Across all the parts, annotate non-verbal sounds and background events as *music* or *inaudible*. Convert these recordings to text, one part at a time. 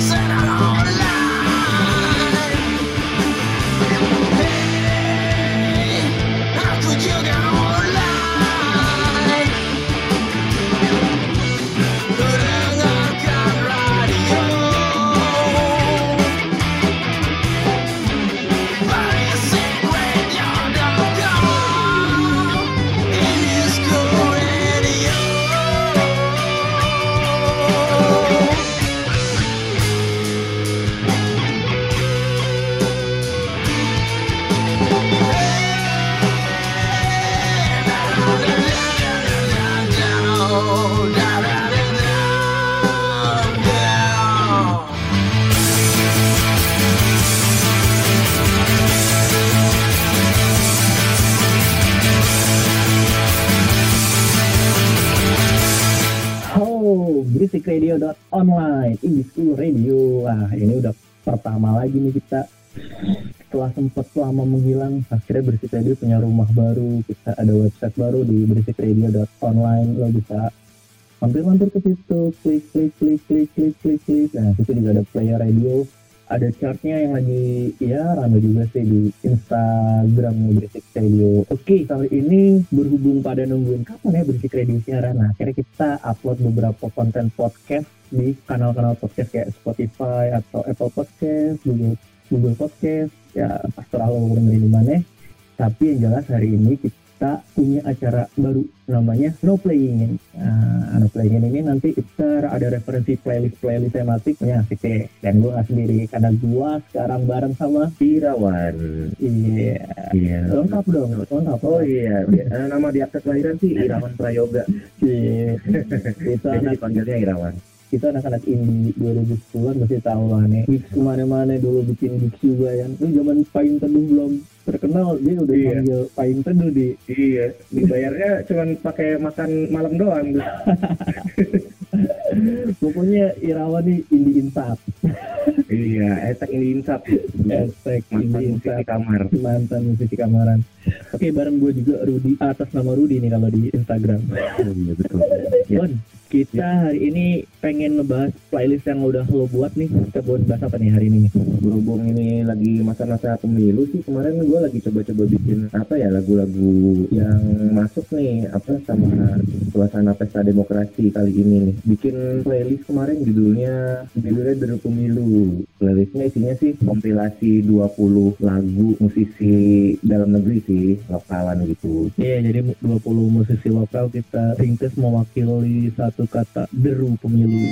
losing it all. Life. Pertama lagi nih kita. Setelah sempat lama menghilang akhirnya berisik radio punya rumah baru. Kita ada website baru di berisikradio.online lo bisa mampir-mampir ke situ klik klik klik klik klik klik. Klik nah situ juga ada player radio ada chartnya yang lagi ya rame juga sih di Instagram Berisik Radio. Oke, kali ini berhubung pada nungguin kapan ya Berisik Radio siaran. Nah, akhirnya kita upload beberapa konten podcast di kanal-kanal podcast kayak Spotify atau Apple Podcast, Google Google Podcast, ya pastor lo dengerin di mana. Tapi yang jelas hari ini kita kita punya acara baru namanya No Playing. Nah, no Playing ini nanti kita ada referensi playlist-playlist tematik ya asik deh. Dan gue gak sendiri karena gue sekarang bareng sama Irawan. Iya. Iya. Lengkap dong, lengkap. Oh iya, eh, nama di akte kelahiran sih Irawan Prayoga. Iya. Jadi anak dipanggilnya Irawan. kita anak-anak indie 2010-an pasti tahu lah nih gigs ke mana-mana dulu bikin gigs juga yang itu zaman Pain Teduh belum terkenal dia udah Iya. panggil Pain Teduh di Iya, dibayarnya cuma pakai makan malam doang. tuh. *laughs* pokoknya Irawan nih indie insap iya, etek ini insap. Indie musisi insap kamar. mantan musisi kamaran oke bareng gue juga Rudi atas nama Rudi nih kalau di Instagram Oh, iya betul. Ya. Bon kita hari ini pengen ngebahas playlist yang udah lo buat nih kita buat bahas apa nih hari ini nih Berhubung ini lagi masa-masa pemilu sih kemarin gue lagi coba-coba bikin apa ya lagu-lagu yang masuk nih apa sama suasana pesta demokrasi kali ini nih. Bikin playlist kemarin judulnya judulnya dari pemilu. Playlistnya isinya sih kompilasi 20 lagu musisi dalam negeri sih lokalan gitu. Iya, jadi 20 musisi lokal kita ringkes mewakili satu kata deru pemilu.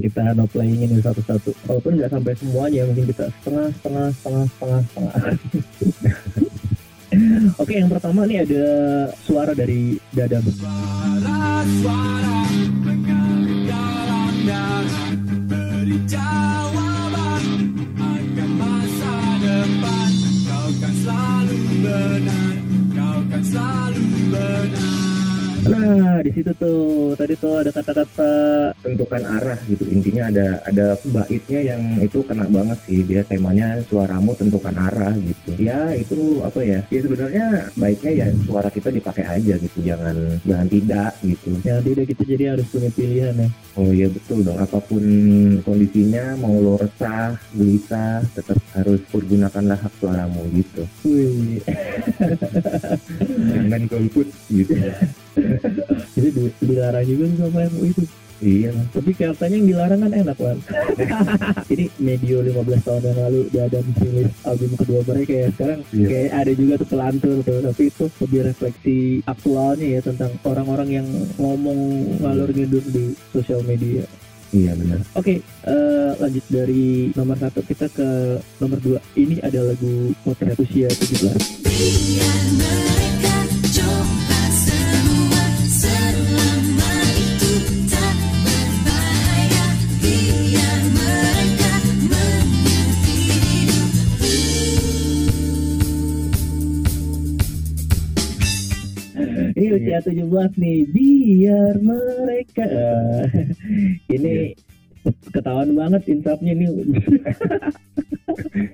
Kita no playing ini satu-satu. Walaupun nggak sampai semuanya, mungkin kita setengah, setengah, setengah, setengah, setengah. *laughs* Oke, yang pertama nih ada suara dari Dadam. Suara-suara mengalir Nah, di situ tuh. Tadi tuh ada kata-kata. Tentukan arah gitu. Intinya ada ada baitnya yang itu kena banget sih. Dia temanya suaramu tentukan arah gitu. Ya itu apa ya? Ya sebenarnya baiknya ya suara kita dipakai aja gitu. Jangan jangan tidak gitu. Ya tidak kita jadi harus punya pilihan ya. oh iya betul dong. Apa pun kondisinya mau lo resah gelisah tetap harus pergunakanlah hak suaramu gitu. Wih, *laughs* jangan golput gitu *laughs* *laughs* jadi di- dilarang juga sama MUI itu. iya Tapi katanya yang dilarang kan enak kan. *laughs* Ini medio 15 tahun yang lalu dia ada rilis album kedua mereka ya. Sekarang Iya. kayak ada juga tuh pelantur tuh. Tapi itu lebih refleksi aktualnya ya tentang orang-orang yang ngomong ngalur ngidur di sosial media. iya benar Oke, eh, lanjut dari nomor satu kita ke nomor dua. Ini ada lagu Potret Usia 17. Biar usia 17 nih. Biar mereka. *laughs* Ini ketahuan banget insafnya nih. *laughs*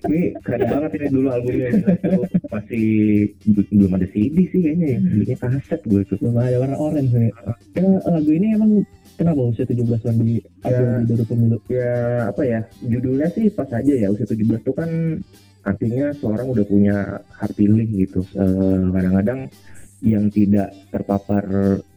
Ini keren banget ini dulu albumnya. Itu masih be- belum ada CD sih kayaknya ya. Belinya kaset gue tuh. belum ada warna orange nih. Ya, lagu ini emang kenapa usia 17 tahun di Ya. di Doro Pemilu? Ya apa ya judulnya sih pas aja ya usia 17 tuh kan artinya seorang udah punya hak pilih gitu. Eh, Kadang-kadang yang tidak terpapar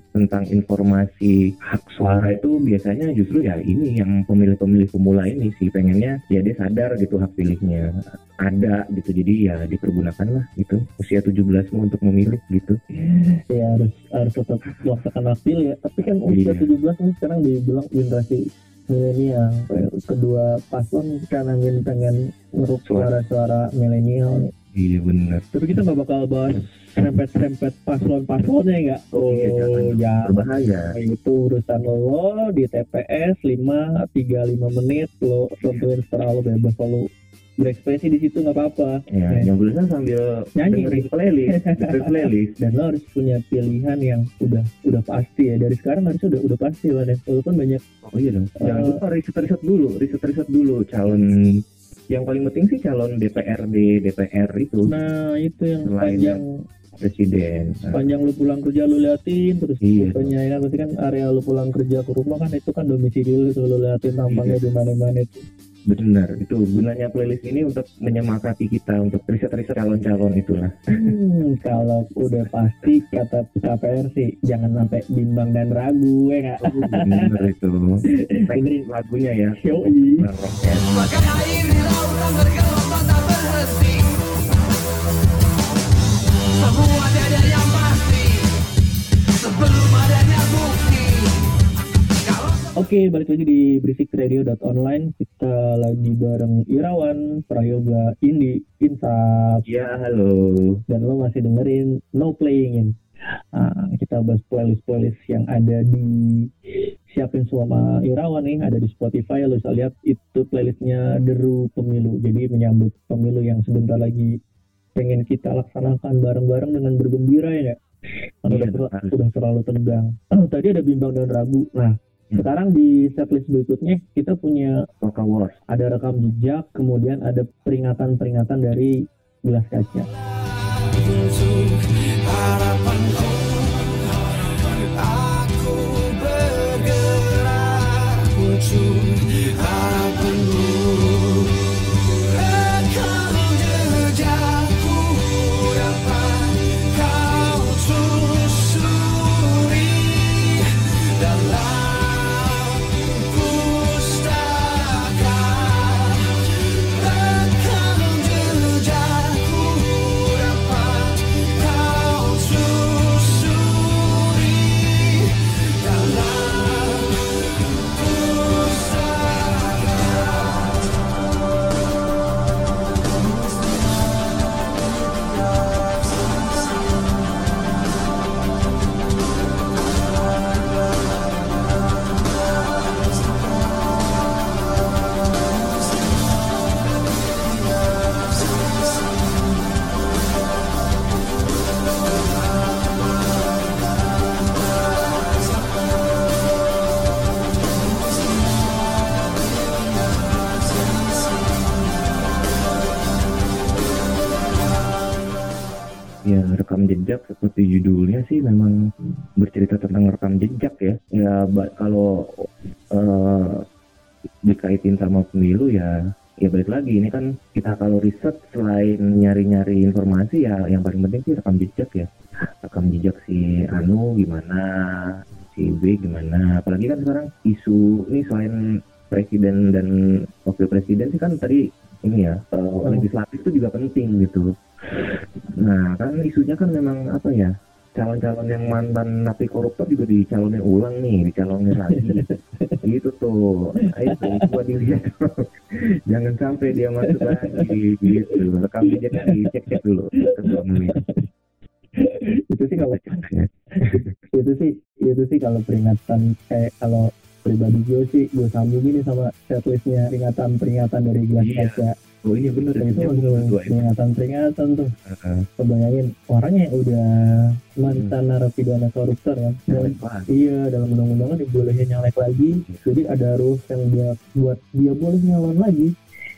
tentang informasi hak suara itu biasanya justru ya ini yang pemilih-pemilih pemula ini sih. Pengennya ya dia sadar gitu hak pilihnya ada gitu. Jadi ya dipergunakan lah gitu. Usia 17 mu untuk memilih gitu. Ya harus harus tetap melaksanakan hak pilih ya. Tapi kan usia Iya. 17 kan sekarang dibilang generasi milenial. Kedua paslon karena ingin pengen ngeruk suara-suara milenial. nih. Iya benar tapi kita nggak bakal bahas serempet-serempet paslon-paslonnya nggak oh Iya, jangan. ya berbahaya itu urusan lo di TPS 5 35 menit lo tentuin setelah lo bebas lo berekspresi di situ nggak apa-apa ya Ya. yang tulisan sambil Nyanyi. dengerin playlist dengerin playlist dan lo harus punya pilihan yang udah udah pasti ya dari sekarang harusnya udah udah pasti lah ya walaupun banyak Oh iya dong. Jangan Eh. lupa riset-riset dulu, riset-riset dulu calon yang paling penting sih calon DPRD, DPR itu nah itu yang Selain panjang presiden. Panjang lu pulang kerja lu liatin terus Iya. fotonya ya pasti kan area lu pulang kerja ke rumah kan itu kan domisili lu tuh lu liatin tampangnya Iya. di mana-mana itu benar, itu gunanya playlist ini untuk menyemakati kita untuk riset-riset calon-calon itulah. Hmm, kalau udah pasti kata KPR sih jangan sampai bimbang dan ragu ya nggak? benar itu. *laughs* Dengerin. lagunya ya. Yoi. Rocket. Makan air di lautan bergelombang tak berhenti Semua ada yang pasti Sebelum adanya bukti Kalau Oke, balik lagi di berisikradio.online. Kita lagi bareng Irawan, Prayoga, Indi, Insaf, Ya, halo. dan lo masih dengerin No Playing In. Ah, kita bahas playlist-playlist yang ada di siapin sama Irawan nih, ada di Spotify. Lo bisa lihat itu playlistnya Deru Pemilu. Jadi menyambut pemilu yang sebentar lagi pengen kita laksanakan bareng-bareng dengan bergembira ya? Kan Iya, udah, ter- udah terlalu tegang. *clears throat* Tadi ada bimbang dan ragu. Nah, Hmm. sekarang di setlist berikutnya kita punya Wars. ada rekam jejak, kemudian ada peringatan-peringatan dari gelas kaca. untuk jejak seperti judulnya sih memang bercerita tentang rekam jejak ya. Ya, kalau eh, dikaitin sama pemilu ya, ya balik lagi ini kan kita kalau riset selain nyari-nyari informasi ya, yang paling penting sih rekam jejak ya. Rekam jejak si Anu gimana, si B gimana. Apalagi kan sekarang isu ini selain presiden dan wakil presiden sih kan tadi ini ya eh, legislatif itu juga penting gitu. Nah, kan isunya kan memang apa ya? Calon-calon yang mantan napi koruptor juga dicalonin ulang nih, dicalonin lagi. *laughs* gitu tuh. Ayo tuh, coba dilihat. *laughs* Jangan sampai dia masuk lagi gitu. Rekam jejaknya dicek-cek dulu. Kedua menit. itu sih kalau *laughs* itu sih itu sih kalau peringatan kayak kalau pribadi gue sih gue sambungin nih sama setlistnya peringatan-peringatan dari gelas Iya. kaca oh iya bener. Ya itu langsung dua itu peringatan-peringatan tuh. Kebayangin orangnya yang udah mantan narapidana koruptor kan dan banget. iya dalam undang-undangnya dibolehin nyalek lagi. Jadi ada rules yang dia buat dia boleh nyalon lagi.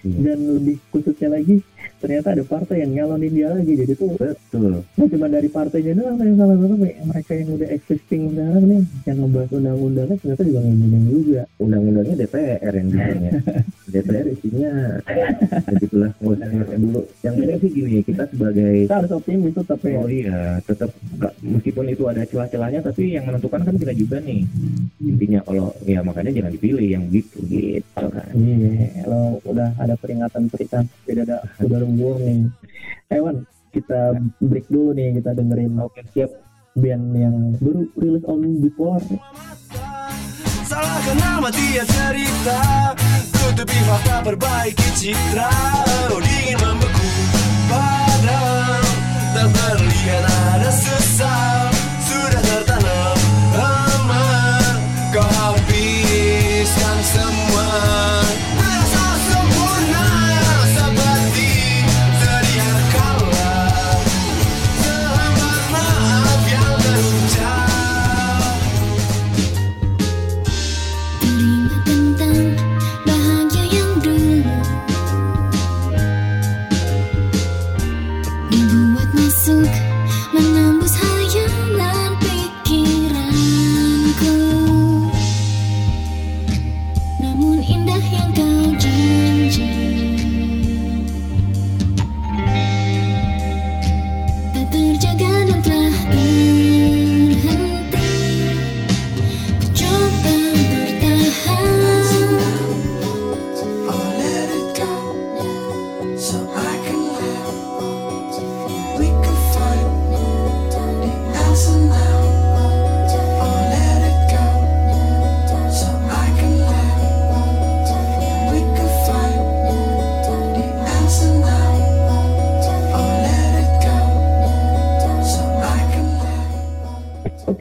Iya. dan lebih khususnya lagi ternyata ada partai yang nyalonin dia lagi jadi tuh betul. Nah, cuma dari partainya doang yang salah satu mereka yang udah existing sekarang nih yang ngebahas undang-undangnya ternyata juga ngomongin juga. Undang-undangnya DPR yang bikinnya *laughs* DPR isinya begitulah nggak usah ngerti dulu. Yang penting sih gini kita sebagai kita harus optimis tuh tapi Oh iya, tetap meskipun itu ada celah-celahnya, tapi yang menentukan kan kita juga nih. Intinya kalau ya makanya jangan dipilih yang gitu gitu kan. iya kalau udah ada peringatan peringatan tidak ada udah *laughs* ada warning hewan kita break dulu nih kita dengerin Oke. siap. band yang baru rilis album Before. Salahkan nama dia cerita. Tutupi fakta perbaiki citra. Oh dingin membeku padam. Tak terlihat ada sesal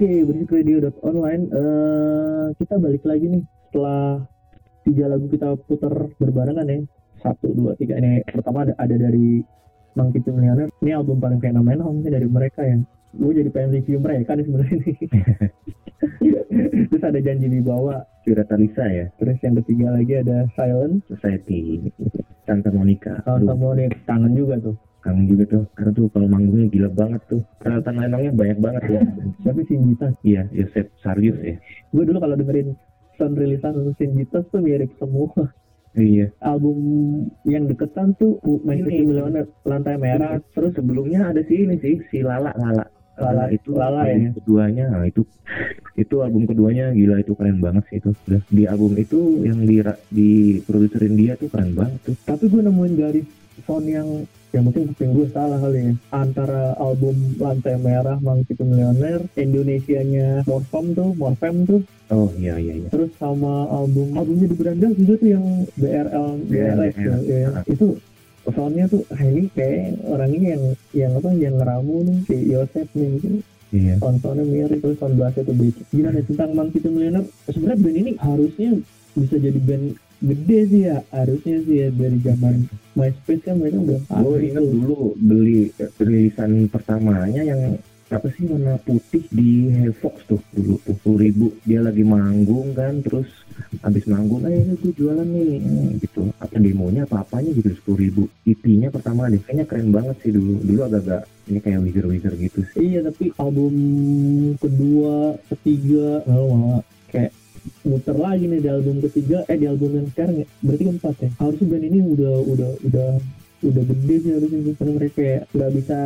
Oke, berisik radio.online eh kita balik lagi nih setelah tiga lagu kita putar berbarengan ya. Satu, dua, tiga. Ini pertama ada, ada dari to Millionaire. Ini album paling fenomenal mungkin dari mereka ya. Gue jadi pengen review mereka nih sebenarnya nih. *laughs* Terus ada janji dibawa. Curata Lisa ya, Terus yang ketiga lagi ada Silent. Society Santa Monica. Sama nih kangen juga tuh. Kangen juga tuh. Karena tuh kalau manggungnya gila banget tuh. Peralatan lainnya banyak banget ya. *laughs* Tapi Sinjitas. Iya, Yosef Sarius ya. Gue dulu kalau dengerin sound rilisan Sinjitas tuh mirip semua. Iya. album yang deketan tuh main Ini. Millionaire lantai merah Terus sebelumnya ada si ini sih, si Lala Lala. Lala, itu Lala ya. keduanya nah itu itu album keduanya gila itu keren banget sih itu Udah, di album itu yang di di produserin dia tuh keren banget tuh tapi gue nemuin garis sound yang ya mungkin kuping gue salah kali ya. Antara album lantai merah Monkey to Millionaire Indonesianya Morfem tuh Morfem tuh. Oh iya iya iya. Terus sama album albumnya di Beranda juga tuh yang BRL BRX ya, ya. itu soundnya tuh ah, ini kayak orangnya yang yang apa yang ngeramu nih si Yosef nih gitu. iya. Sound-soundnya mirip terus sound bassnya tuh beda. Gimana tentang Monkey to Millionaire? Sebenarnya band ini harusnya bisa jadi band gede sih ya harusnya sih ya dari zaman MySpace kan mereka udah gue inget dulu beli rilisan pertamanya yang apa sih warna putih di Hellfox tuh dulu tuh sepuluh ribu. Dia lagi manggung kan terus habis manggung eh ini gue jualan nih gitu. Apa demonya apa apanya gitu sepuluh ribu. EP-nya pertama deh kayaknya keren banget sih dulu. Dulu agak-agak ini kayak wizard wizard gitu sih. Iya tapi album kedua ketiga malah kayak muter lagi nih di album ketiga eh di album yang sekarang ya. Berarti keempat ya? Harusnya band ini udah udah udah udah gede sih harusnya karena mereka kayak nggak bisa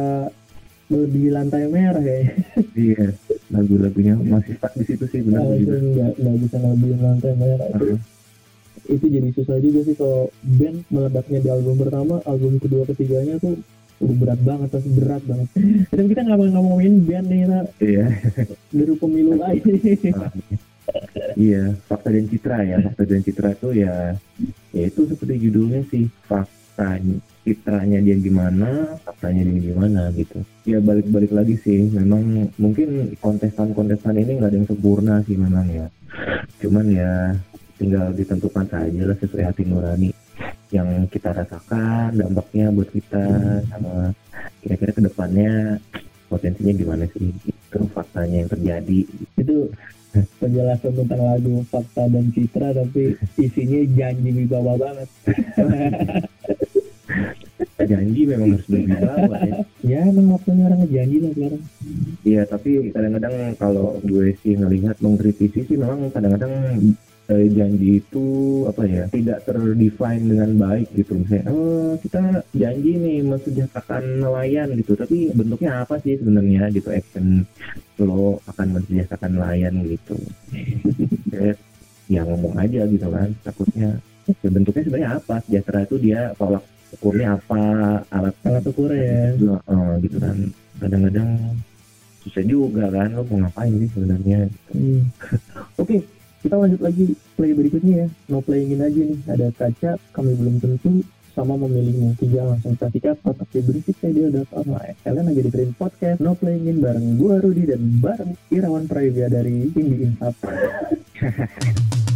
di lantai merah ya *laughs* iya lagu-lagunya masih stuck di situ sih benar harusnya gitu nggak nggak bisa ngelebihin lantai merah. Itu Heeh. itu jadi susah juga sih kalau band meledaknya di album pertama album kedua ketiganya tuh udah berat banget pasti berat banget. *laughs* Dan kita nggak mau ngomongin band nih Ra. iya. Dari pemilu lagi *laughs* iya fakta dan citra ya. Fakta dan citra itu ya ya itu seperti judulnya sih. Fakta citranya dia gimana faktanya dia gimana gitu. Ya balik-balik lagi sih. Memang mungkin kontestan-kontestan ini nggak ada yang sempurna sih memang ya. Cuman ya tinggal ditentukan saja lah sesuai hati nurani yang kita rasakan dampaknya buat kita sama kira-kira ke depannya potensinya gimana sih itu faktanya yang terjadi. Itu penjelasan tentang lagu fakta dan citra tapi isinya janji wibawa banget. *laughs* Janji memang harus berwibawa ya. Ya emang waktunya orang ngejanji lah sekarang. Iya tapi kadang-kadang kalau gue sih ngelihat mengkritisi sih memang kadang-kadang eh, janji itu apa ya tidak terdefine dengan baik gitu. Misalnya oh kita janji nih mensejahterakan nelayan gitu. Tapi bentuknya apa sih sebenarnya gitu? Action lo akan mensejahterakan nelayan gitu. *laughs* Ya ngomong aja gitu kan. Takutnya ya bentuknya sebenarnya apa? Sejahtera itu dia tolak ukurnya apa alat alat ukurnya ya Eh, gitu kan. Kadang-kadang susah juga kan lo mau ngapain sih sebenarnya Hmm. *laughs* Oke, kita lanjut lagi play berikutnya ya. No playingin aja nih. Ada kaca, kami belum tentu sama memilihmu. Tiga langsung kita sikat, otak berisik online. Kalian lagi dengerin podcast No Playingin bareng gua Rudi dan bareng Irawan Prayoga dari Indie Insap. *laughs*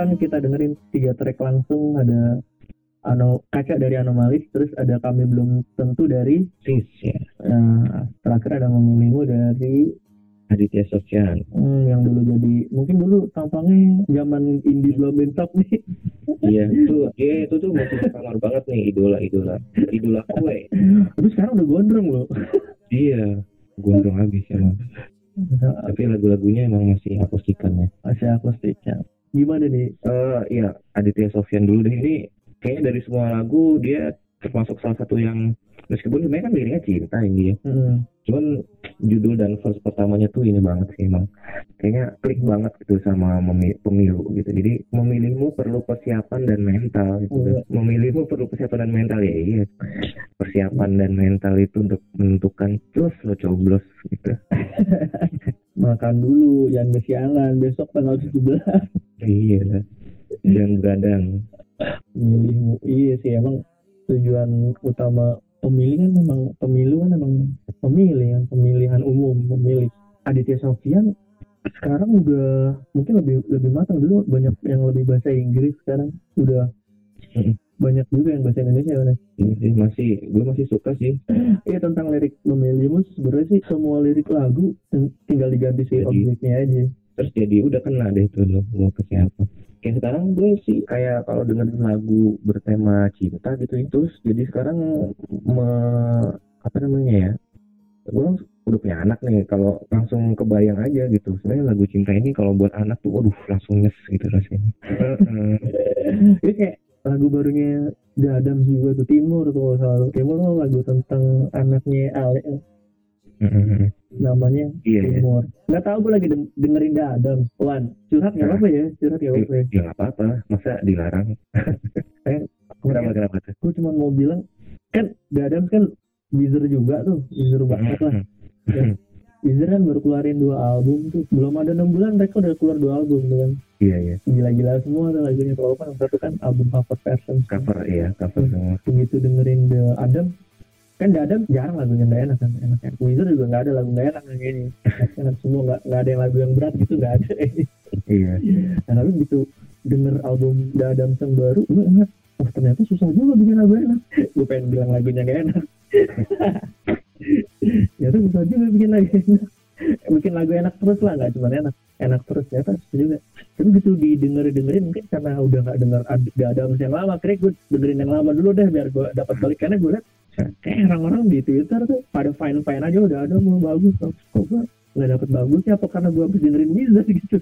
Barusan kita dengerin tiga track langsung ada ano kaca dari anomalis terus ada kami belum tentu dari sis ya. Nah, terakhir ada memilihmu dari Aditya Sofyan. Hmm, yang dulu jadi mungkin dulu tampangnya zaman indie belum bentap nih. Iya itu dia itu tuh masih kamar banget nih idola idola idola kue. Tapi sekarang udah gondrong loh. Iya gondrong habis emang tapi lagu-lagunya emang masih akustikan ya masih akustiknya gimana nih? Eh iya Aditya Sofyan dulu deh. Ini kayaknya dari semua lagu dia termasuk salah satu yang meskipun sebenarnya kan liriknya cinta ini ya. Hmm, cuman judul dan verse pertamanya tuh ini banget sih emang. Kayaknya klik banget gitu sama pemilu gitu. Jadi memilihmu perlu persiapan dan mental gitu. Iya. memilihmu perlu persiapan dan mental ya iya. Persiapan dan mental itu untuk menentukan terus lo coblos gitu *laughs* makan dulu yang kesiangan besok tanggal 17 iya. Dan begadang milihmu iya sih emang tujuan utama pemilih kan memang pemilu kan memang pemilih kan pemilihan umum pemilih. Aditya Sofyan sekarang udah mungkin lebih lebih matang dulu. Banyak yang lebih bahasa Inggris sekarang. Udah. Banyak juga yang bahasa Indonesia kan Ini sih masih gue masih suka sih. iya tentang lirik memilihmu sebenarnya sih semua lirik lagu ting- tinggal diganti si objeknya aja Terus jadi udah kena deh tuh lo mau ke siapa. Kayak sekarang gue sih kayak kalau dengerin lagu bertema cinta gitu ya. Terus jadi sekarang me- apa namanya ya? Gue udah punya anak nih. Kalau langsung kebayang aja gitu. Sebenarnya lagu cinta ini kalau buat anak tuh, waduh langsung nyes gitu rasanya. *laughs* Ini kayak lagu barunya The Adams juga tuh Timur tuh kalau salah Timur tuh lagu tentang anaknya Ale Heeh. namanya Iya ya. Timur nggak tahu gue lagi deng- dengerin The Adams Wan curhat nggak Nah. apa-apa ya curhat nggak apa-apa ya Ya nggak apa-apa. Masa dilarang? *laughs* Kenapa kenapa tuh? gue cuma mau bilang kan The Adams kan Weezer juga tuh Weezer banget lah Hmm. Weezer kan baru keluarin dua album tuh belum ada enam bulan mereka udah keluar dua album tuh kan Iya iya. gila-gila semua tuh lagunya. Kalau kan yang satu kan album cover version. Cover iya cover semua. begitu dengerin The Adams kan The Adams jarang lagunya nggak enak kan enak kan Weezer juga nggak ada lagu nggak enak kayak gini enak semua nggak nggak ada yang lagu yang berat gitu nggak ada. Iya. nah tapi begitu denger album The Adams yang baru gue ingat oh ternyata susah juga bikin lagu enak. Gue pengen bilang lagunya gak enak. *laughs* Ternyata susah juga bikin lagu enak. Bikin lagu enak terus lah nggak cuma enak enak terus. Ternyata susah juga tapi begitu didengerin dengerin mungkin karena udah nggak denger Ad- The Adams yang lama akhirnya gue dengerin yang lama dulu deh biar gue dapat balik karena gue liat kayak orang-orang di Twitter tuh pada fine fine aja udah ada mau bagus kok gue nggak dapat bagusnya apa karena gue habis dengerin Weezer *laughs* gitu.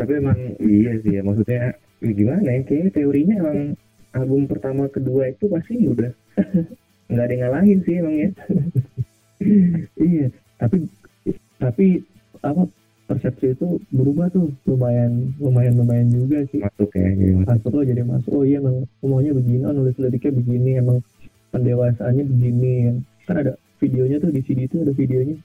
Tapi emang iya sih ya maksudnya ya gimana ya kayaknya teorinya emang album pertama kedua itu pasti udah *laughs* nggak ada yang ngalahin sih emang ya. iya tapi tapi apa persepsi itu berubah tuh. Lumayan lumayan lumayan juga sih. Masuk ya jadi masuk. masuk lo jadi masuk. Oh iya emang semuanya begini oh, nulis liriknya begini emang pendewasaannya begini. Kan ada videonya tuh di CD itu ada videonya.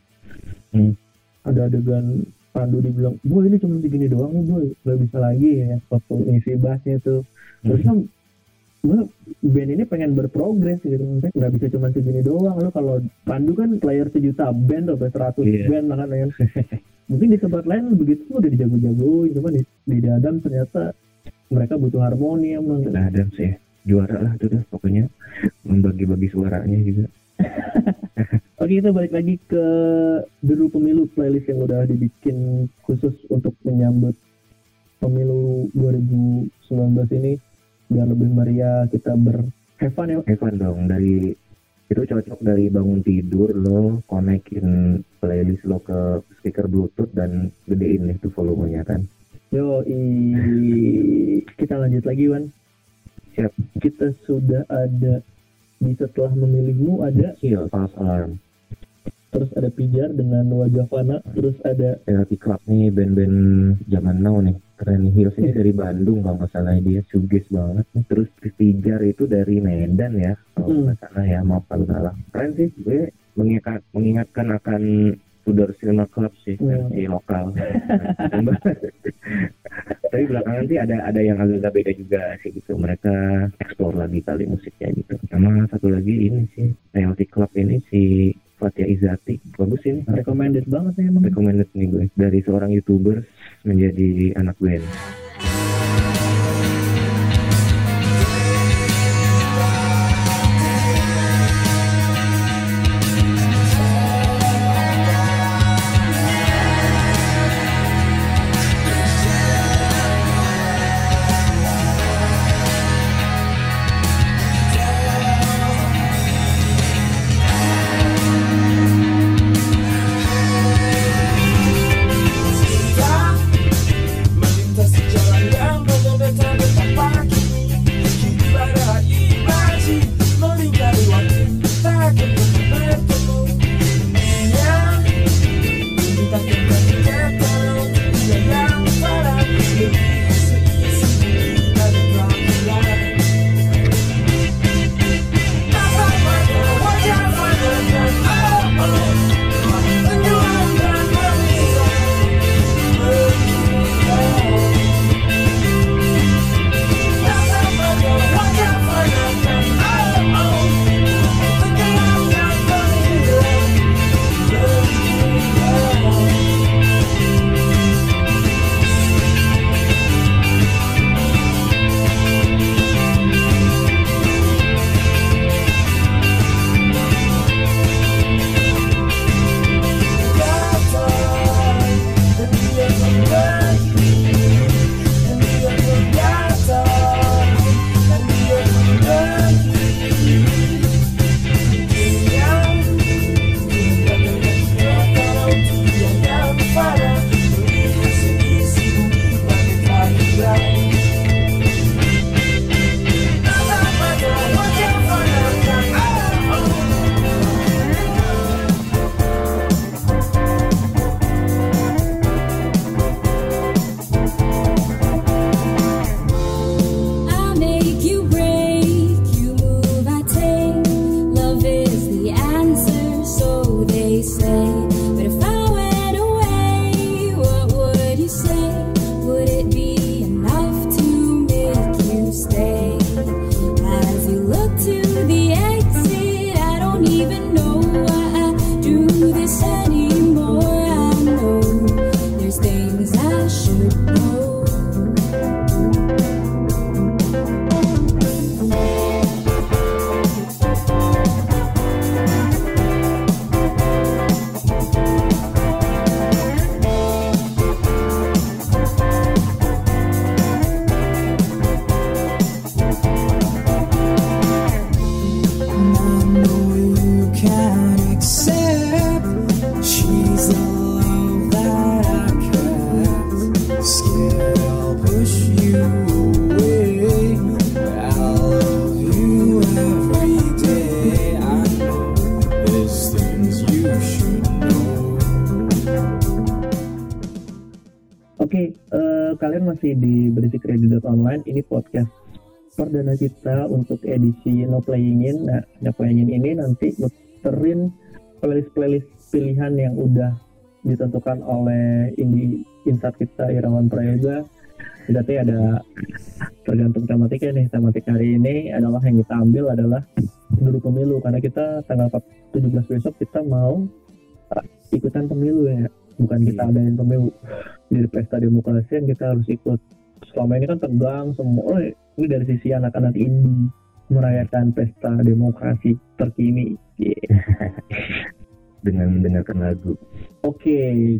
Hmm. ada adegan Pandu dibilang boy ini cuma segini doang nih boy. Nggak bisa lagi ya waktu ngisi bassnya tuh. Terus kan gue band ini pengen berprogres gitu. Maksudnya nggak bisa cuma segini doang. Lo kalau Pandu kan player sejuta band atau seratus Iya. band lah kan ya. *laughs* mungkin di tempat lain begitu udah dijago-jagoin cuman di, di Dadam ternyata mereka butuh harmoni emang Nah, Adam sih juara lah tuh dah pokoknya membagi-bagi suaranya juga. *laughs* Oke kita balik lagi ke dulu pemilu playlist yang udah dibikin khusus untuk menyambut pemilu 2019 ini biar lebih meriah kita ber fun ya Evan dong dari itu cocok dari bangun tidur lo konekin playlist lo ke speaker bluetooth dan gedein nih tuh volumenya kan. Yo, i- kita lanjut lagi, Wan. Siap. Kita sudah ada di setelah memilihmu ada Kill, false alarm. terus ada pijar dengan wajah fana terus ada Therapy Club nih band-band zaman now nih keren Hills ini dari Bandung kalau nggak salah dia sugis banget nih. terus Pijar itu dari Medan ya kalau Hmm. nggak salah ya maaf kalau salah keren sih gue mengingat, mengingatkan akan Tudor Cinema Club sih Hmm. versi lokal tapi belakangan sih ada ada yang agak beda juga sih gitu mereka explore lagi kali musiknya gitu sama satu lagi ini sih Reality Club ini si Fatia Izati bagus ini. Recommended banget ya emang. Recommended nih gue. Dari seorang youtuber menjadi anak band masih di Online. Ini podcast perdana kita untuk edisi No Playing In. Nah, No Playing In ini nanti muterin playlist-playlist pilihan yang udah ditentukan oleh Indi Insat kita Irawan Prayoga. Berarti ada tergantung tematiknya nih. Tematik hari ini adalah yang kita ambil adalah dulu pemilu karena kita tanggal 17 besok kita mau ikutan pemilu ya bukan kita adain pemilu dari pesta demokrasi yang kita harus ikut selama ini kan tegang semua oh, ini dari sisi anak-anak ini merayakan pesta demokrasi terkini Yeah. *laughs* dengan mendengarkan lagu. Oke,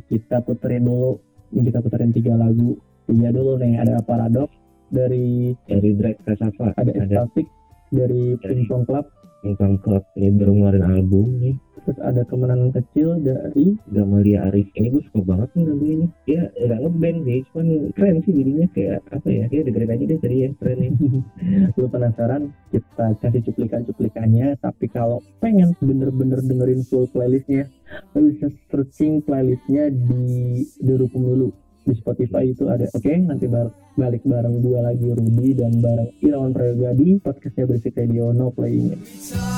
kita puterin dulu. Ini kita puterin tiga lagu. Tiga dulu nih. Ada Paradox dari Dari Drake Kasava ada ada Estatic dari Dari- Ping Pong Club. Pingpong Club ini baru ngeluarin album nih Terus ada kemenangan kecil dari Gamalia Arif. Ini gue suka banget nih lagu ini. Ya nggak ngeband sih cuman keren sih jadinya kayak apa ya ya dengerin aja deh tadi ya keren nih. *laughs* Lu penasaran kita kasih cuplikan-cuplikannya tapi kalau pengen bener-bener dengerin full playlistnya lu bisa searching playlistnya di Duru Pemilu di Spotify itu ada oke? Nanti bar- balik bareng gua lagi Rudy dan bareng Irawan Prayoga di podcastnya Berisik Radio No Playing. It.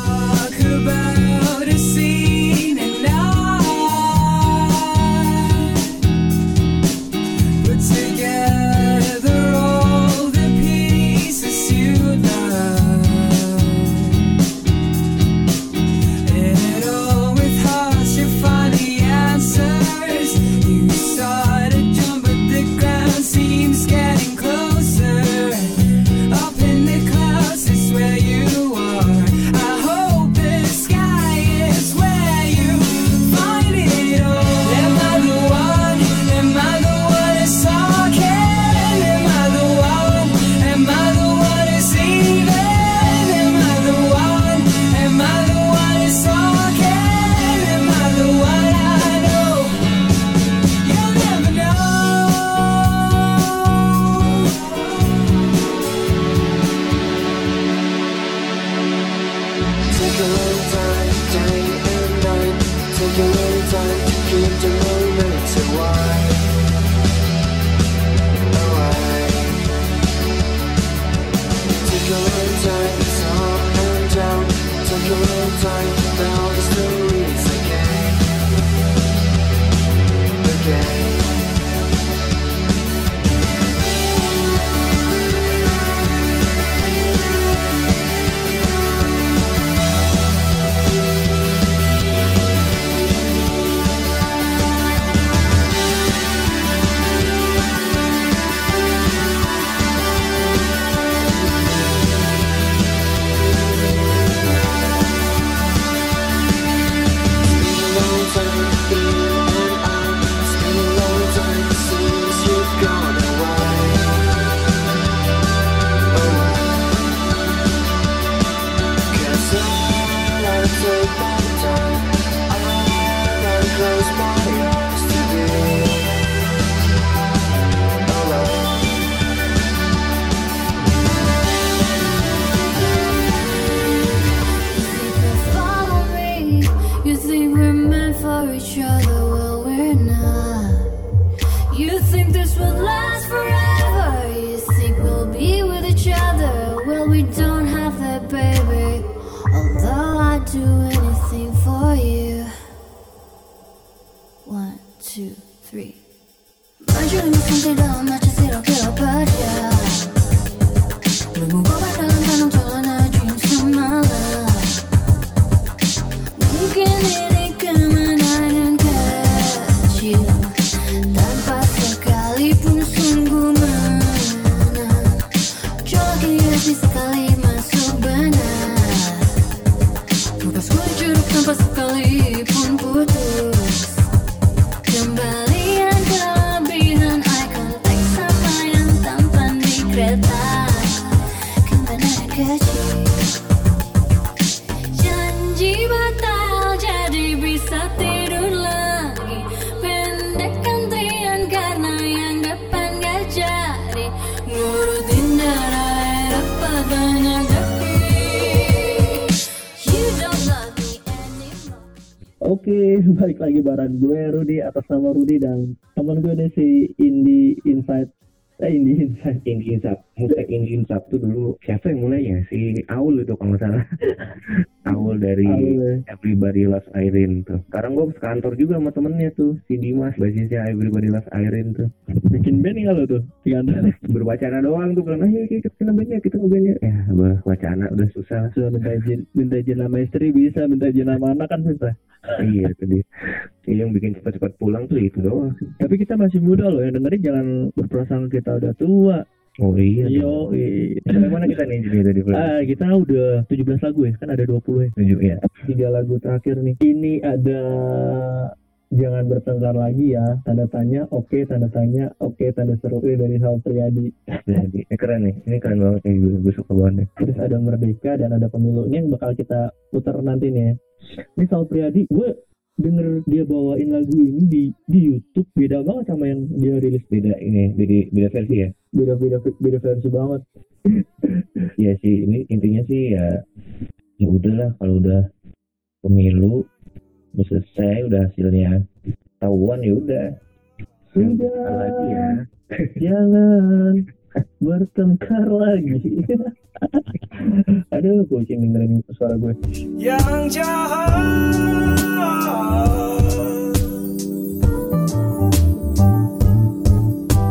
about a sea. Oke, *laughs* balik lagi bareng gue Rudi atas nama Rudi dan teman gue nih si Indi Insight. Eh Indi Insight. Indie Insap, musik Insap tuh dulu siapa yang mulainya? Si Aul itu kalau nggak salah. *laughs* Aul dari Aul. Everybody Loves Irene tuh. Sekarang gue sekantor juga sama temennya tuh, si Dimas, basisnya Everybody Loves Irene tuh. Bikin band nih kalau tuh di kantor. *laughs* Berwacana doang tuh, bilang, ayo kita kita bandnya, kita ngebandnya. Ya, bah, wacana udah susah. Sudah minta izin, minta izin nama istri bisa, minta izin nama anak kan susah. iya, itu dia. Yang bikin cepat-cepat pulang tuh itu doang sih. Tapi kita masih muda loh, yang dengerin jangan berprasangka kita udah tua. Oh iya. Yo, Sampai mana kita nih jadi tadi? Ah, kita udah 17 lagu ya, kan ada 20 ya. Tujuh ya. Tiga lagu terakhir nih. Ini ada jangan bertengkar lagi ya. Tanda tanya, oke, tanda tanya, oke, tanda seru Eh, dari Sal Priadi. Jadi, ini keren nih. Ini keren banget nih. Gue, gue suka banget nih. Terus ada Merdeka dan ada Pemilu. Ini yang bakal kita putar nanti nih ya. Ini Sal Priadi, gue denger dia bawain lagu ini di di YouTube beda banget sama yang dia rilis Beda ini, jadi beda versi ya. beda beda beda versi banget *laughs* Iya sih, ini intinya sih ya ya udahlah kalau udah pemilu udah selesai, udah hasilnya tahuan ya udah. Sudah. Lagi ya. *laughs* *laughs* jangan bertengkar lagi. Aduh kucing dengerin suara gue yang jahat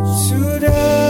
sudah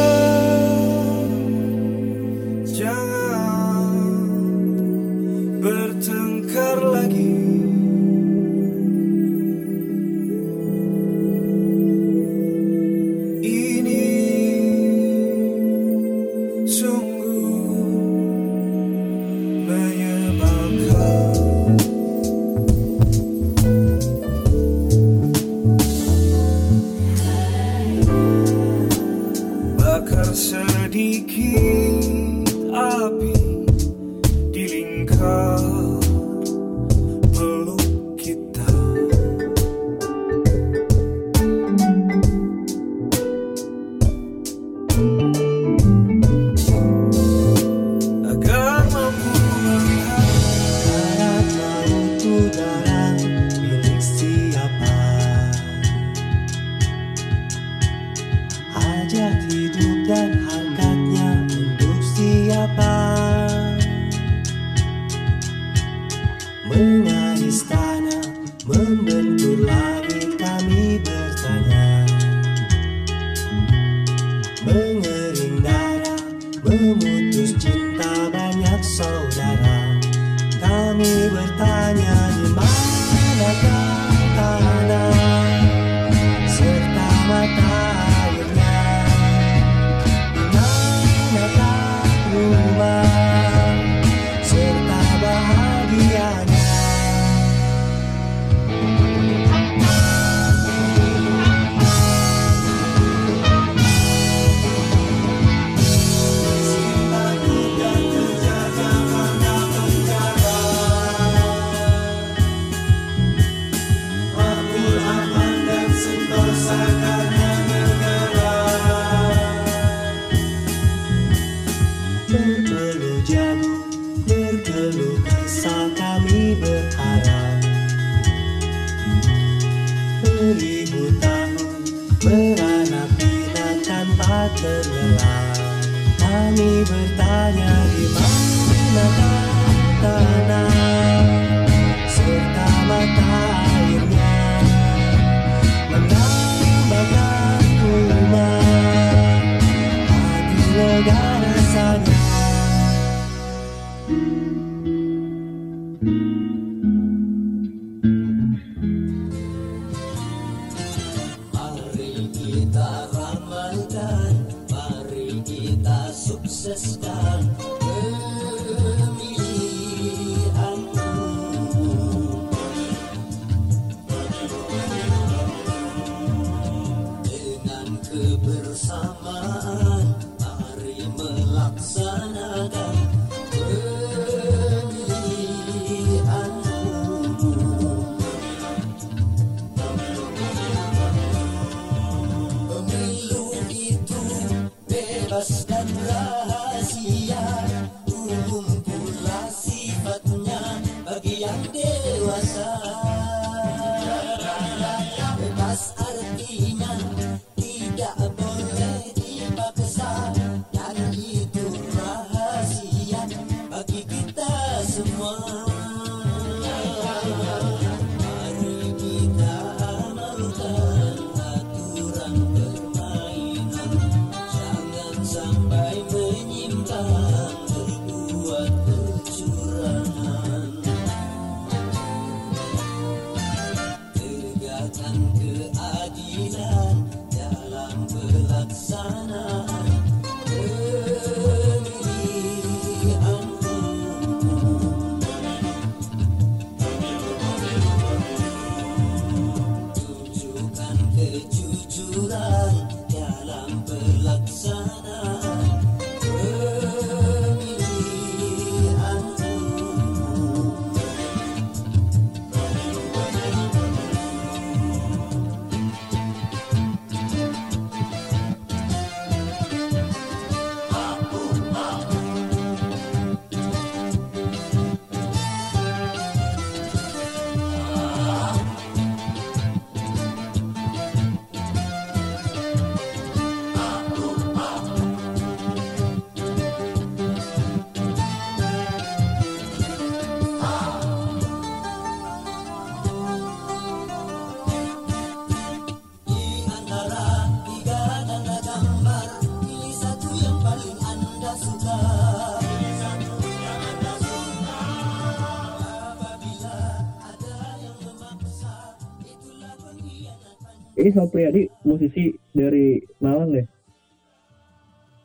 Ini Sopriadi musisi dari Malang deh,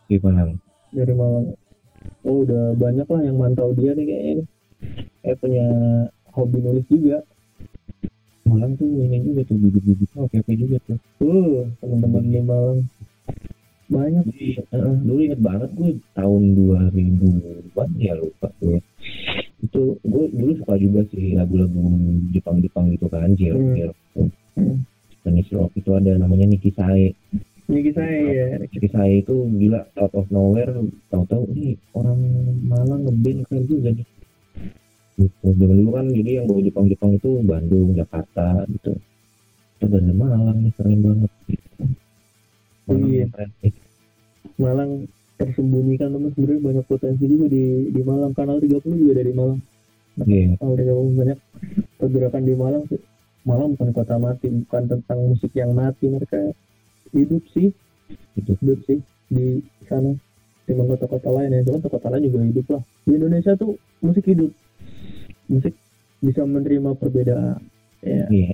Gimana? dari Malang. Oh udah banyak lah yang mantau dia nih kayaknya. Eh punya hobi nulis juga. Malang tuh ini juga tuh bibit-bibitnya oke oke juga tuh. Uh, teman-teman di Malang banyak. Jadi, eh, dulu inget banget gue tahun 2000-an ya lupa gue. Itu gue dulu suka juga sih lagu-lagu Jepang-Jepang gitu kan, Jir, Hmm. Hmm. Spanish rock itu ada namanya Niki Sae. Niki saya ya. Niki Sae itu gila out of nowhere tahu-tahu ini orang Malang ngeband keren juga nih. Gitu. Zaman dulu kan jadi yang bawa Jepang-Jepang itu Bandung, Jakarta gitu. Itu dari Malang nih keren banget. Gitu. Malang Iya. keren nih. Malang tersembunyikan teman sebenarnya banyak potensi juga di di Malang. Kanal 30 juga dari Malang. Iya. Kanal 30 banyak pergerakan di Malang sih. Malang bukan kota mati, bukan tentang musik yang mati mereka hidup sih, Hidup. hidup sih di sana. Cuma kota-kota lain ya, cuman kota lain juga hidup lah. Di Indonesia tuh musik hidup, musik bisa menerima perbedaan, ya. Iya.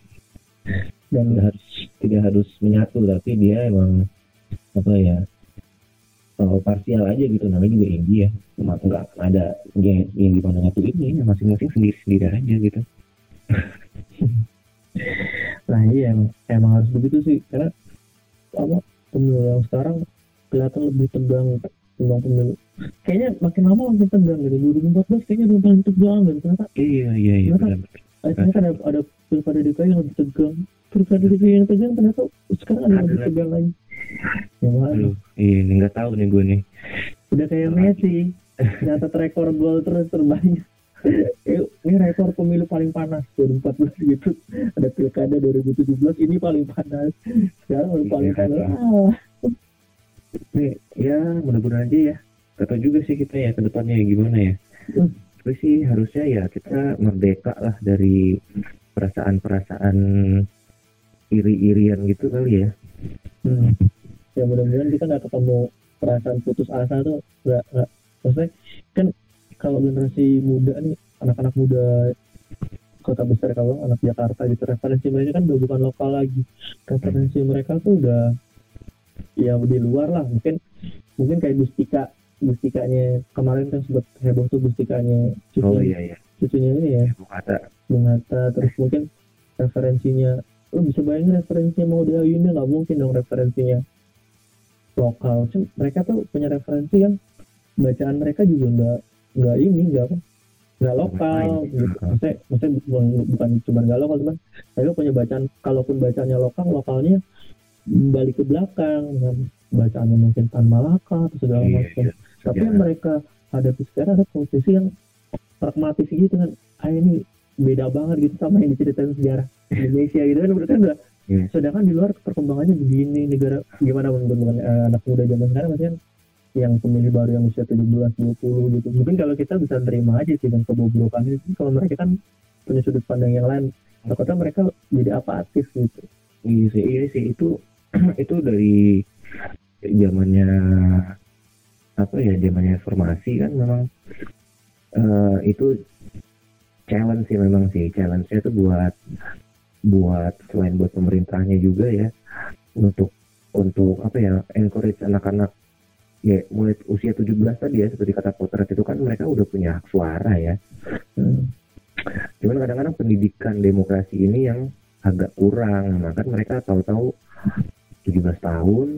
Dan tidak harus tidak harus menyatu tapi dia emang apa ya kalau parsial aja gitu namanya juga indie ya cuma nggak ada yang, yang gimana nyatu ini ya masing-masing sendiri sendiri aja gitu *laughs* Nah iya emang, emang harus begitu sih karena apa pemilu yang sekarang kelihatan lebih tegang tentang pemilu. Kayaknya makin lama makin tegang gitu. 2014 kayaknya udah paling tegang gitu. Ternyata, iya iya iya benar eh, ternyata ada, ada pilkada DKI yang lebih tegang. Pilkada DKI yang tegang ternyata sekarang ada yang lebih tegang lagi. Ya mana? aduh iya ini nggak tahu nih gue nih Udah kayak Messi. Nyatat rekor gol terus terbanyak. Ini rekor pemilu paling panas 2014 gitu. Ada pilkada 2017 ini paling panas. Sekarang paling Iya, panas. Ah, nih ya mudah-mudahan aja ya. Kata juga sih kita ya ke depannya ya gimana ya. Hmm. tapi sih harusnya ya kita merdeka lah dari perasaan-perasaan iri-irian gitu kali ya. Hmm. Ya mudah-mudahan kita nggak ketemu perasaan putus asa tuh nggak nggak. Maksudnya kan kalau generasi muda nih anak-anak muda kota besar kalau anak Jakarta gitu referensi mereka kan udah bukan lokal lagi. Referensi mereka tuh udah ya di luar lah. Mungkin mungkin kayak Gustika Gustikanya kemarin kan sempat heboh tuh Gustikanya cucunya, oh iya iya. cucunya ini ya. Bung Hatta. Bung Hatta. Terus mungkin referensinya lo bisa bayangin referensinya mau dia Ayunda nggak mungkin dong referensinya lokal. Cuma mereka tuh punya referensi yang bacaan mereka juga nggak nggak ini nggak apa. Nggak lokal gitu. Maksudnya maksudnya bukan, bukan cuma nggak lokal cuman mereka punya bacaan kalaupun bacaannya lokal lokalnya balik ke belakang dengan bacaannya mungkin Tan Malaka atau segala Iya, macam. iya. tapi yang mereka hadapi sekarang ada posisi yang pragmatis gitu kan. Ah ini beda banget gitu sama yang diceritain sejarah Indonesia gitu kan. Berarti udah Iya. sedangkan di luar perkembangannya begini negara gimana menurut eh, anak muda zaman sekarang maksudnya yang pemilih baru yang usia 17 20 gitu. Mungkin kalau kita bisa terima aja sih dengan kebobrokan itu. Kalau mereka kan punya sudut pandang yang lain takutnya mereka jadi apatis gitu. Iya sih, iya sih. Itu *clears throat* itu dari zamannya apa ya zamannya informasi kan memang eh, itu challenge sih memang sih. Challenge-nya itu buat buat selain buat pemerintahnya juga ya untuk untuk apa ya encourage anak-anak ya mulai usia 17 tadi ya seperti kata potret itu kan mereka udah punya hak suara ya Hmm. cuman kadang-kadang pendidikan demokrasi ini yang agak kurang kan mereka tahu-tahu 17 tahun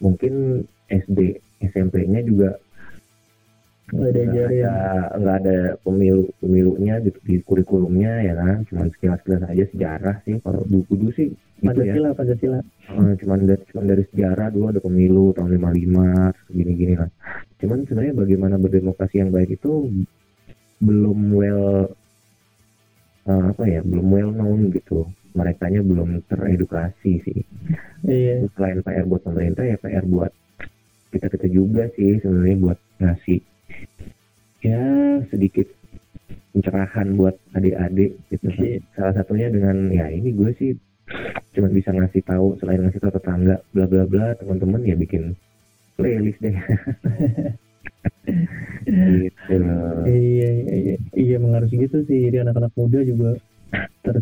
mungkin SD SMP-nya juga nggak ada nggak ajarin ada nggak ada pemilu pemilunya gitu di kurikulumnya ya kan? Cuman sekilas sekilas aja sejarah sih. Kalau dulu dulu sih gitu ya. Pancasila Pancasila. Eh, cuman dari cuman dari sejarah dulu ada pemilu tahun 55 gini gini lah. Cuman sebenarnya bagaimana berdemokrasi yang baik itu belum well eh, apa ya belum well known gitu. Merekanya belum teredukasi sih. Iya. Selain PR buat pemerintah ya PR buat kita kita juga sih sebenarnya buat ngasih ya sedikit pencerahan buat adik-adik gitu kan. Iya. salah satunya dengan ya ini gue sih cuma bisa ngasih tahu selain ngasih tahu tetangga bla bla bla teman-teman ya bikin playlist deh *laughs* gitu iya iya iya iya mengarus gitu sih jadi anak-anak muda juga ter,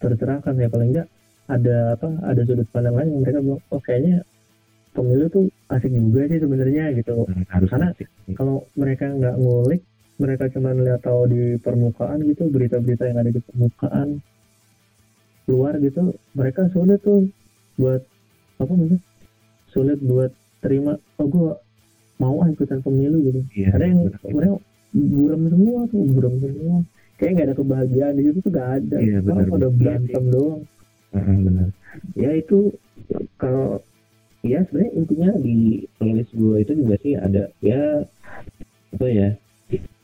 tercerahkan ya paling enggak ada apa ada sudut pandang lain yang mereka bilang oh kayaknya pemilu tuh asik juga sih sebenarnya gitu. Hmm, harus Karena- kalau mereka nggak ngulik mereka cuma lihat tahu di permukaan gitu berita-berita yang ada di permukaan luar gitu mereka sulit tuh buat apa namanya sulit buat terima oh gua mau ah ikutan pemilu gitu. Iya, ada yang mereka buram semua tuh buram semua. Kayak nggak ada kebahagiaan di situ tuh nggak ada. Iya, benar. pada Iya berantem doang. Benar. Ya itu kalau ya sebenarnya intinya di playlist gue itu juga sih ada ya apa ya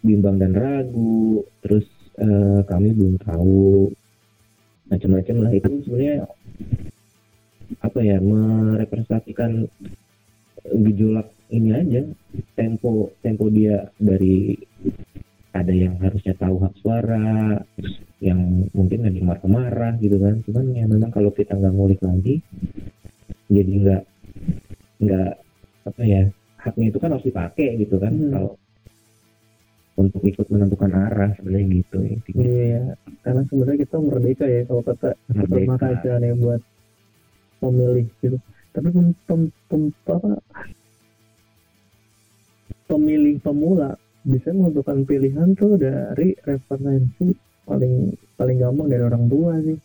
bimbang dan ragu terus eh, kami belum tahu macam-macam lah. Itu sebenarnya apa ya merepresentasikan gejolak ini aja tempo tempo dia dari ada yang harusnya tahu hak suara yang mungkin yang marah-marah gitu kan. Cuman ya memang kalau kita nggak ngulik lagi jadi nggak nggak apa ya haknya itu kan harus dipakai gitu kan Hmm. kalau untuk ikut menentukan arah sebenarnya gitu intinya iya karena sebenarnya kita merdeka ya kalau kata Merdeka. kasih nih buat pemilih gitu tapi pem, pem, pem- apa pemilih pemula bisa menentukan pilihan tuh dari referensi paling paling gampang dari orang tua sih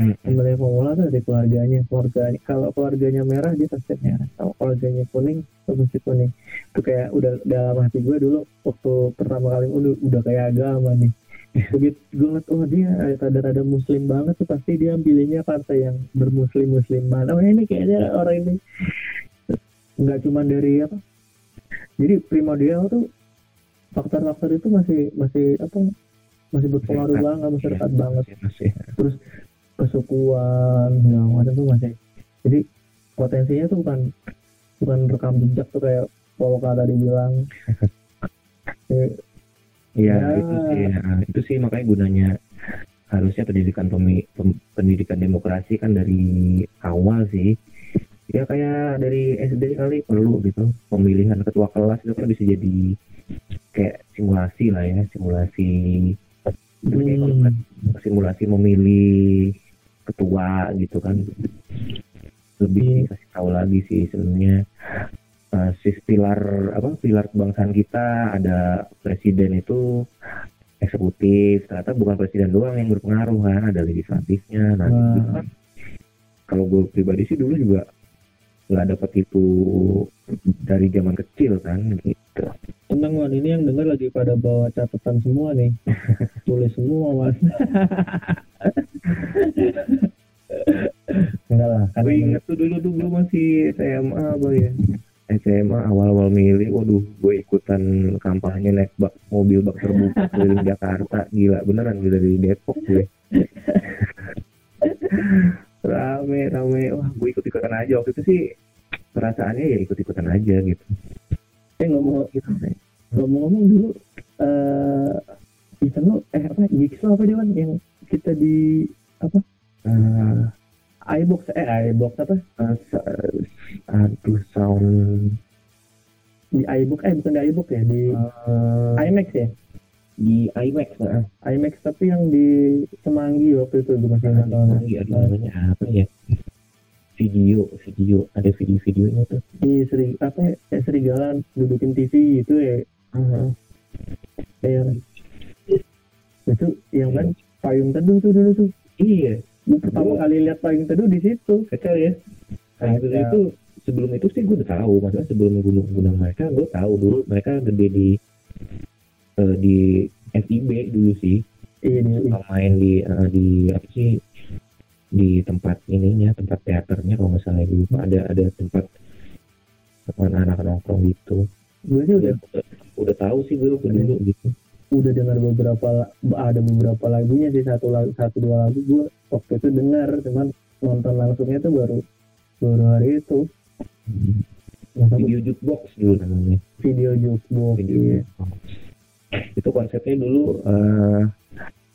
Hmm. pemilih pemula tuh dari keluarganya. Keluarga kalau keluarganya merah dia pasti merah. Kalau keluarganya kuning itu pasti kuning. Itu kayak udah dalam hati gue dulu waktu pertama kali udah udah kayak agama nih. Begitu gue ngeliat oh dia rada-rada muslim banget tuh pasti dia pilihnya partai yang bermuslim muslim banget. Oh ini kayaknya orang ini. Nggak cuma dari apa? Jadi primordial tuh faktor-faktor itu masih masih apa? Masih berpengaruh banget masyarakat Iya, banget masih- masih. Kesukuan segala macam tuh masih jadi potensinya tuh bukan bukan rekam jejak tuh kayak Polka tadi bilang *laughs* Iya Ya. itu sih ya. itu sih makanya gunanya harusnya pendidikan pemi- pem- pendidikan demokrasi kan dari awal sih ya kayak dari SD kali perlu gitu pemilihan ketua kelas itu kan bisa jadi kayak simulasi lah ya simulasi Hmm. simulasi memilih ketua gitu kan. Lebih Iya. dikasih tahu lagi sih sebenarnya. Uh, sis pilar apa pilar kebangsaan kita ada presiden itu eksekutif. Ternyata bukan presiden doang yang berpengaruh kan ada legislatifnya. Nah itu kan. Kalau gue pribadi sih dulu juga nggak dapat itu dari zaman kecil kan gitu Tenang Wan, ini yang dengar lagi pada bawa catatan semua nih. *laughs* Tulis semua Wan. *laughs* Enggak lah, kan Gue inget tuh dulu tuh gue masih SMA apa ya SMA awal-awal milih, waduh gue ikutan kampanye naik bak mobil bak terbuka keliling Jakarta, gila beneran gue dari Depok gue. *laughs* rame rame. Wah gue ikut ikutan aja. Waktu itu sih perasaannya ya ikut ikutan aja gitu. Eh ngomong gitu ngomong-ngomong dulu eh event lo eh apa gigs apa Dewan yang kita di apa? Eh, iBox eh iBox apa? eh, sa- aduh sound. di iBox eh bukan di iBox ya di eh, IMAX ya di IMAX nah, IMAX tapi yang di Semanggi waktu itu gue masih nonton lagi ada namanya apa ya? Video video ada video-videonya tuh. Di Seri apa ya eh, Serigala dudukin TV itu ya. Eh, yang itu yang kan payung teduh tuh dulu tuh. Iya. Gue pertama kali lihat payung teduh di situ. Kacau ya. Nah, itu, Kacau. itu sebelum itu sih gue udah tahu. Maksudnya sebelum gunung gunung mereka gue tahu dulu mereka gede di eh, di FIB dulu sih. Iya main di eh, di apa sih di tempat ininya tempat teaternya kalau nggak salah dulu ada ada tempat anak-anak nongkrong gitu. Gue sih udah udah udah tahu sih gue dulu gitu. Udah dengar beberapa ada beberapa lagunya sih satu lagu satu dua lagu gue waktu itu dengar cuman nonton langsungnya tuh baru baru hari itu. Masa video jukebox dulu namanya. Video jukebox video iya. jukebox. Itu konsepnya dulu eh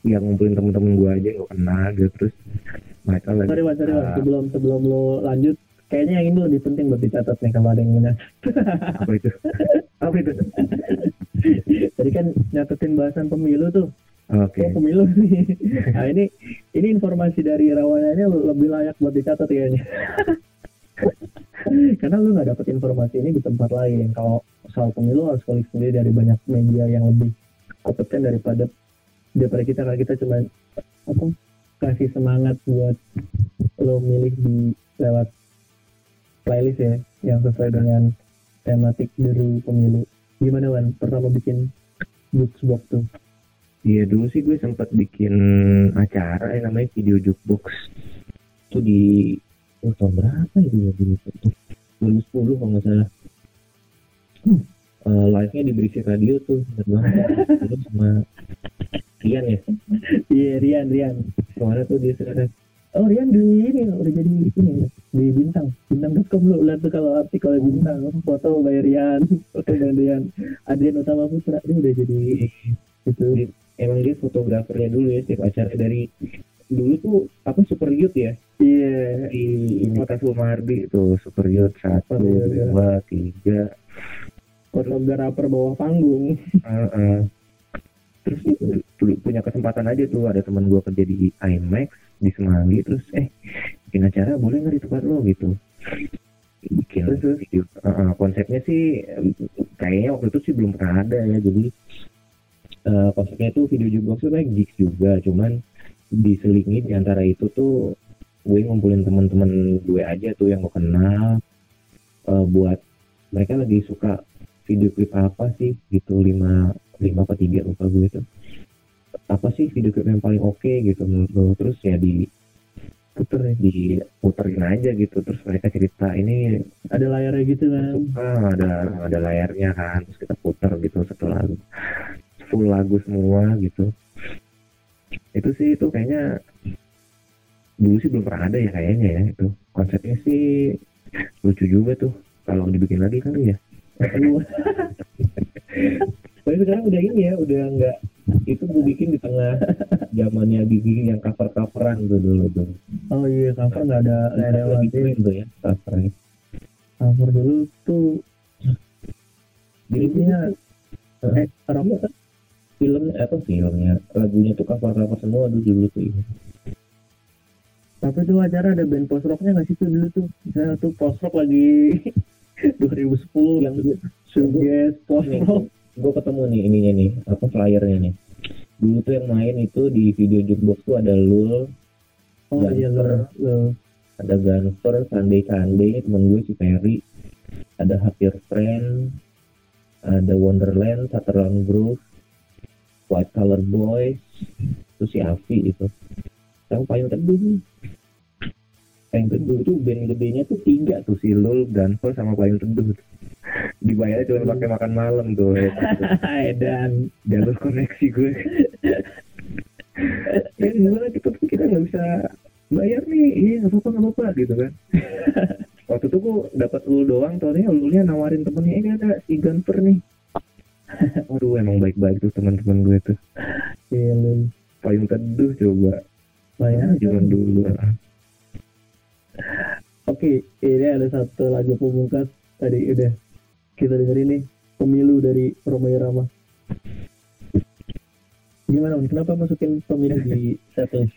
yang ngumpulin temen-temen gue aja yang gue kenal gitu terus mereka lagi sorry Wan, sorry Wan. eh, sebelum sebelum lo lanjut kayaknya yang ini lebih penting buat dicatat nih kalau ada yang punya apa itu apa itu tadi kan nyatetin bahasan pemilu tuh oke Oh, pemilu nih. Nah ini ini informasi dari rawanannya lebih layak buat dicatat kayaknya. *laughs* Karena lu nggak dapet informasi ini di tempat lain. Kalau soal pemilu harus kulik sendiri dari banyak media yang lebih kompeten daripada daripada kita karena kita cuma apa kasih semangat buat lo milih di lewat playlist ya yang sesuai dengan tematik dari pemilu. Gimana Wan? Pertama bikin Jukebox tuh. Iya dulu sih gue sempat bikin acara yang namanya video jukebox itu di oh, tahun berapa ya dulu dulu tuh 2010 kalau nggak salah. Eh, live-nya di Berisik Radio tuh itu sama Rian ya? Iya Rian Rian. ke mana tuh dia sekarang Oh Rian di ini udah jadi ini di bintang. Bintang.com lu lihat tuh kalau artikel bintang. Foto by Rian foto by Rian. Adrian Utama Putra dia udah jadi itu. Emang dia fotografernya dulu ya setiap acara dari dulu tuh apa Super Youth ya? Iya. Di ini Kasul Mardi tuh Super Youth satu Oh, iya, iya. dua tiga. Fotografer bawah panggung. Heeh. terus dulu punya kesempatan aja tuh ada teman gua kerja di IMAX di Semanggi terus eh bikin acara boleh nggak di tempat lo gitu. Bikin video Heeh, konsepnya sih kayaknya waktu itu sih belum pernah ada ya jadi eh, konsepnya tuh video jukebox tuh kayak gigs juga cuman diselingi di antara itu tuh gue ngumpulin teman-teman gue aja tuh yang gue kenal eh, buat mereka lagi suka video klip apa sih gitu lima lima apa tiga lupa gue itu apa sih video klip yang paling oke gitu menurut lo? Terus ya di puter diputerin aja gitu. Terus mereka cerita ini ada layarnya gitu kan? Suka ada ada layarnya kan. Terus kita puter gitu satu lagu full lagu semua gitu itu sih itu kayaknya dulu sih belum pernah ada ya kayaknya ya itu. Konsepnya sih lucu juga tuh kalau dibikin lagi kali ya. *laughs* Tapi sekarang udah ini ya udah nggak itu gue bikin di tengah zamannya gigi yang cover coveran tuh dulu tuh. Oh iya cover nggak ada nggak ada lagi. tuh ya covernya cover dulu tuh. Jadi jadinya eh film apa filmnya? Lagunya tuh cover cover semua dulu dulu tuh. Ini tapi tuh acara ada band post rocknya nggak sih tuh dulu tuh? Misalnya tuh post rock lagi *laughs* 2010 yang gue Suges post rock. gue ketemu nih ininya nih apa flyernya nih. Dulu tuh yang main itu di video jukebox tuh ada Lul oh iya Gunfer. lo lo ada Gunfer Sunday Sunday temen gue si Ferry ada Happier Friend ada Wonderland Sutherland Grove White Color Boys terus si Avi itu. Sama payung teduh payung teduh itu band gedenya tuh tiga tuh si Lul Gunfer sama payung teduh. Dibayar cuma pakai makan malam tuh ya. *laughs* dan jalur koneksi gue. Ya gimana kita kita nggak bisa bayar nih. Iya nggak apa-apa nggak apa-apa gitu kan. *laughs* Waktu itu gue dapat ulu doang soalnya ulunya nawarin temennya ini ada si Gunper nih *laughs* Waduh emang baik-baik tuh teman-teman gue tuh Iya, lu. payung teduh coba Bayar zaman dulu Oke, ini ada satu lagu pemungkas tadi udah kita dengerin nih pemilu dari Roma Irama. Gimana Om? Kenapa masukin pemilu di setlist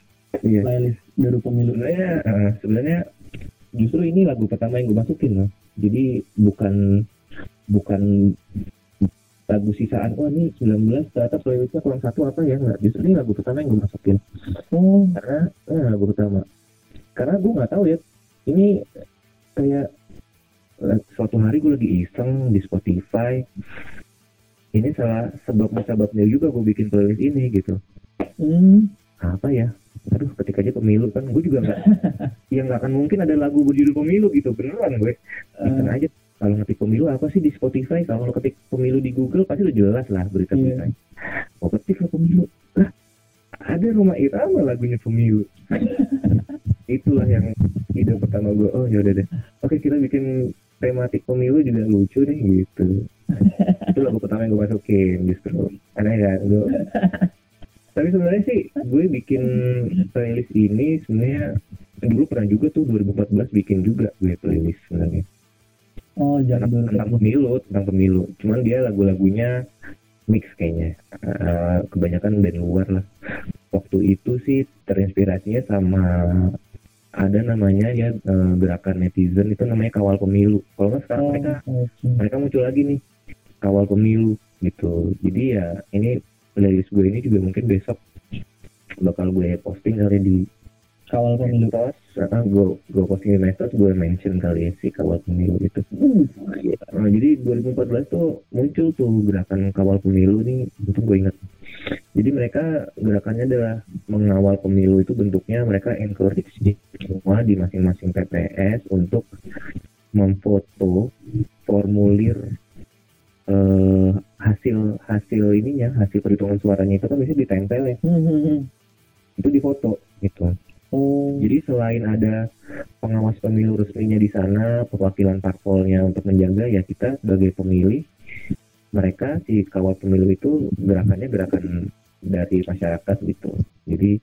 iya playlist baru pemilu? sebenarnya eh, sebenarnya justru ini lagu pertama yang gue masukin loh jadi bukan bukan lagu sisaan wah ini 19 ternyata playlistnya kurang satu apa ya? Nggak justru ini lagu pertama yang gue masukin. Oh, karena eh, lagu pertama. Karena gue nggak tahu ya ini kayak eh, suatu hari gue lagi iseng di Spotify. Ini salah sebab sebabnya juga gue bikin playlist ini gitu. Hmm, apa ya? Aduh ketika aja pemilu kan gue juga nggak *laughs* ya nggak akan mungkin ada lagu berjudul pemilu gitu beneran gue. Iseng aja kalau ngetik pemilu apa sih di Spotify? Kalau lo ketik pemilu di Google pasti udah jelas lah berita Iya. beritanya. Mau ketik lah pemilu. Lah ada rumah irama lagunya pemilu. *laughs* Itulah yang ide pertama gue oh yaudah deh. Oke kita bikin tematik pemilu juga lucu nih gitu. *laughs* Itu lagu pertama yang gue masukin justru. Aneh kan gue tapi sebenarnya sih gue bikin playlist ini sebenarnya dulu pernah juga tuh 2014 bikin juga gue playlist sebenarnya oh tentang, tentang pemilu tentang pemilu. Cuman dia lagu-lagunya mix kayaknya. Eh, kebanyakan band luar lah. Waktu itu sih terinspirasinya sama ada namanya ya eh, gerakan netizen. Itu namanya kawal pemilu. Kalau nggak sekarang Oh, mereka oke. mereka muncul lagi nih. Kawal pemilu gitu. Jadi ya ini playlist gue ini juga mungkin besok bakal gue posting kali di kawal pemilu. Medsos, ah, gue gue posting di medsos gue mention kali ya si kawal pemilu itu Nah, jadi 2014 tuh muncul tuh gerakan kawal pemilu nih itu gue ingat jadi mereka gerakannya adalah mengawal pemilu itu bentuknya mereka encourage semua di masing-masing TPS untuk memfoto formulir eh, hasil hasil ininya hasil perhitungan suaranya itu kan biasanya ditempel ya Hmm, hmm, hmm. itu difoto gitu Oh, jadi selain ada pengawas pemilu resminya di sana, perwakilan parpolnya untuk menjaga ya kita sebagai pemilih, mereka si kawal pemilu itu gerakannya gerakan dari masyarakat gitu. Jadi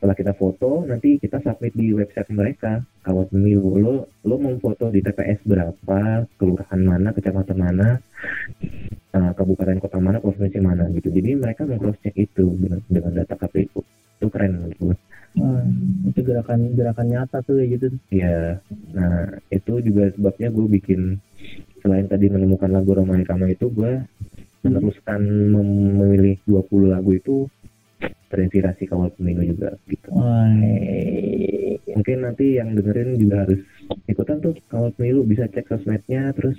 setelah kita foto nanti kita submit di website mereka kawal pemilu. Lo lo memfoto di TPS berapa kelurahan mana kecamatan mana eh, kabupaten kota mana provinsi mana gitu. Jadi mereka meng cross check itu dengan data KPU itu keren menurut gue ah, itu gerakan gerakan nyata tuh kayak gitu. Ya, nah itu juga sebabnya gue bikin selain tadi menemukan lagu Roma Irama itu gue meneruskan mem- memilih 20 lagu itu terinspirasi kawal pemilu juga gitu. Wah, Mungkin nanti yang dengerin juga harus ikutan tuh kawal pemilu bisa cek sosmednya terus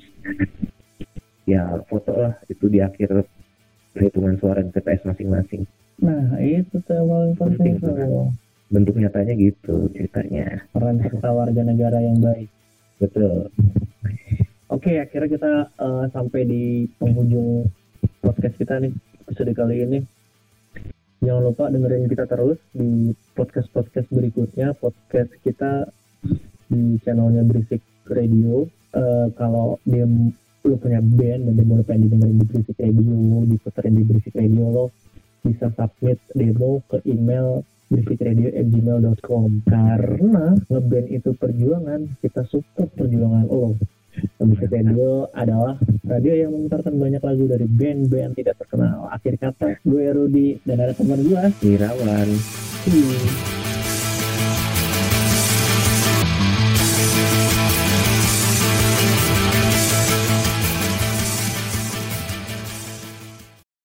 *laughs* ya foto lah itu di akhir perhitungan suara di TPS masing-masing. Nah itu tuh yang paling penting tuh. tuh. Bentuk nyatanya gitu ceritanya. Peran serta warga negara yang baik. Betul. Oke, akhirnya kita eh, sampai di penghujung podcast kita nih episode kali ini. Jangan lupa dengerin kita terus di podcast-podcast berikutnya. Podcast kita di channelnya Berisik Radio. Eh, kalau dia lu punya band dan demo lu pengen didengerin di Berisik Radio, diputerin di Berisik Radio lo bisa submit demo ke email berisikradio@gmail.com karena ngeband itu perjuangan kita support perjuangan lo Berisik Radio adalah radio yang memutarkan banyak lagu dari band-band tidak terkenal akhir kata gue Rudi dan ada teman gue Irawan. Hmm.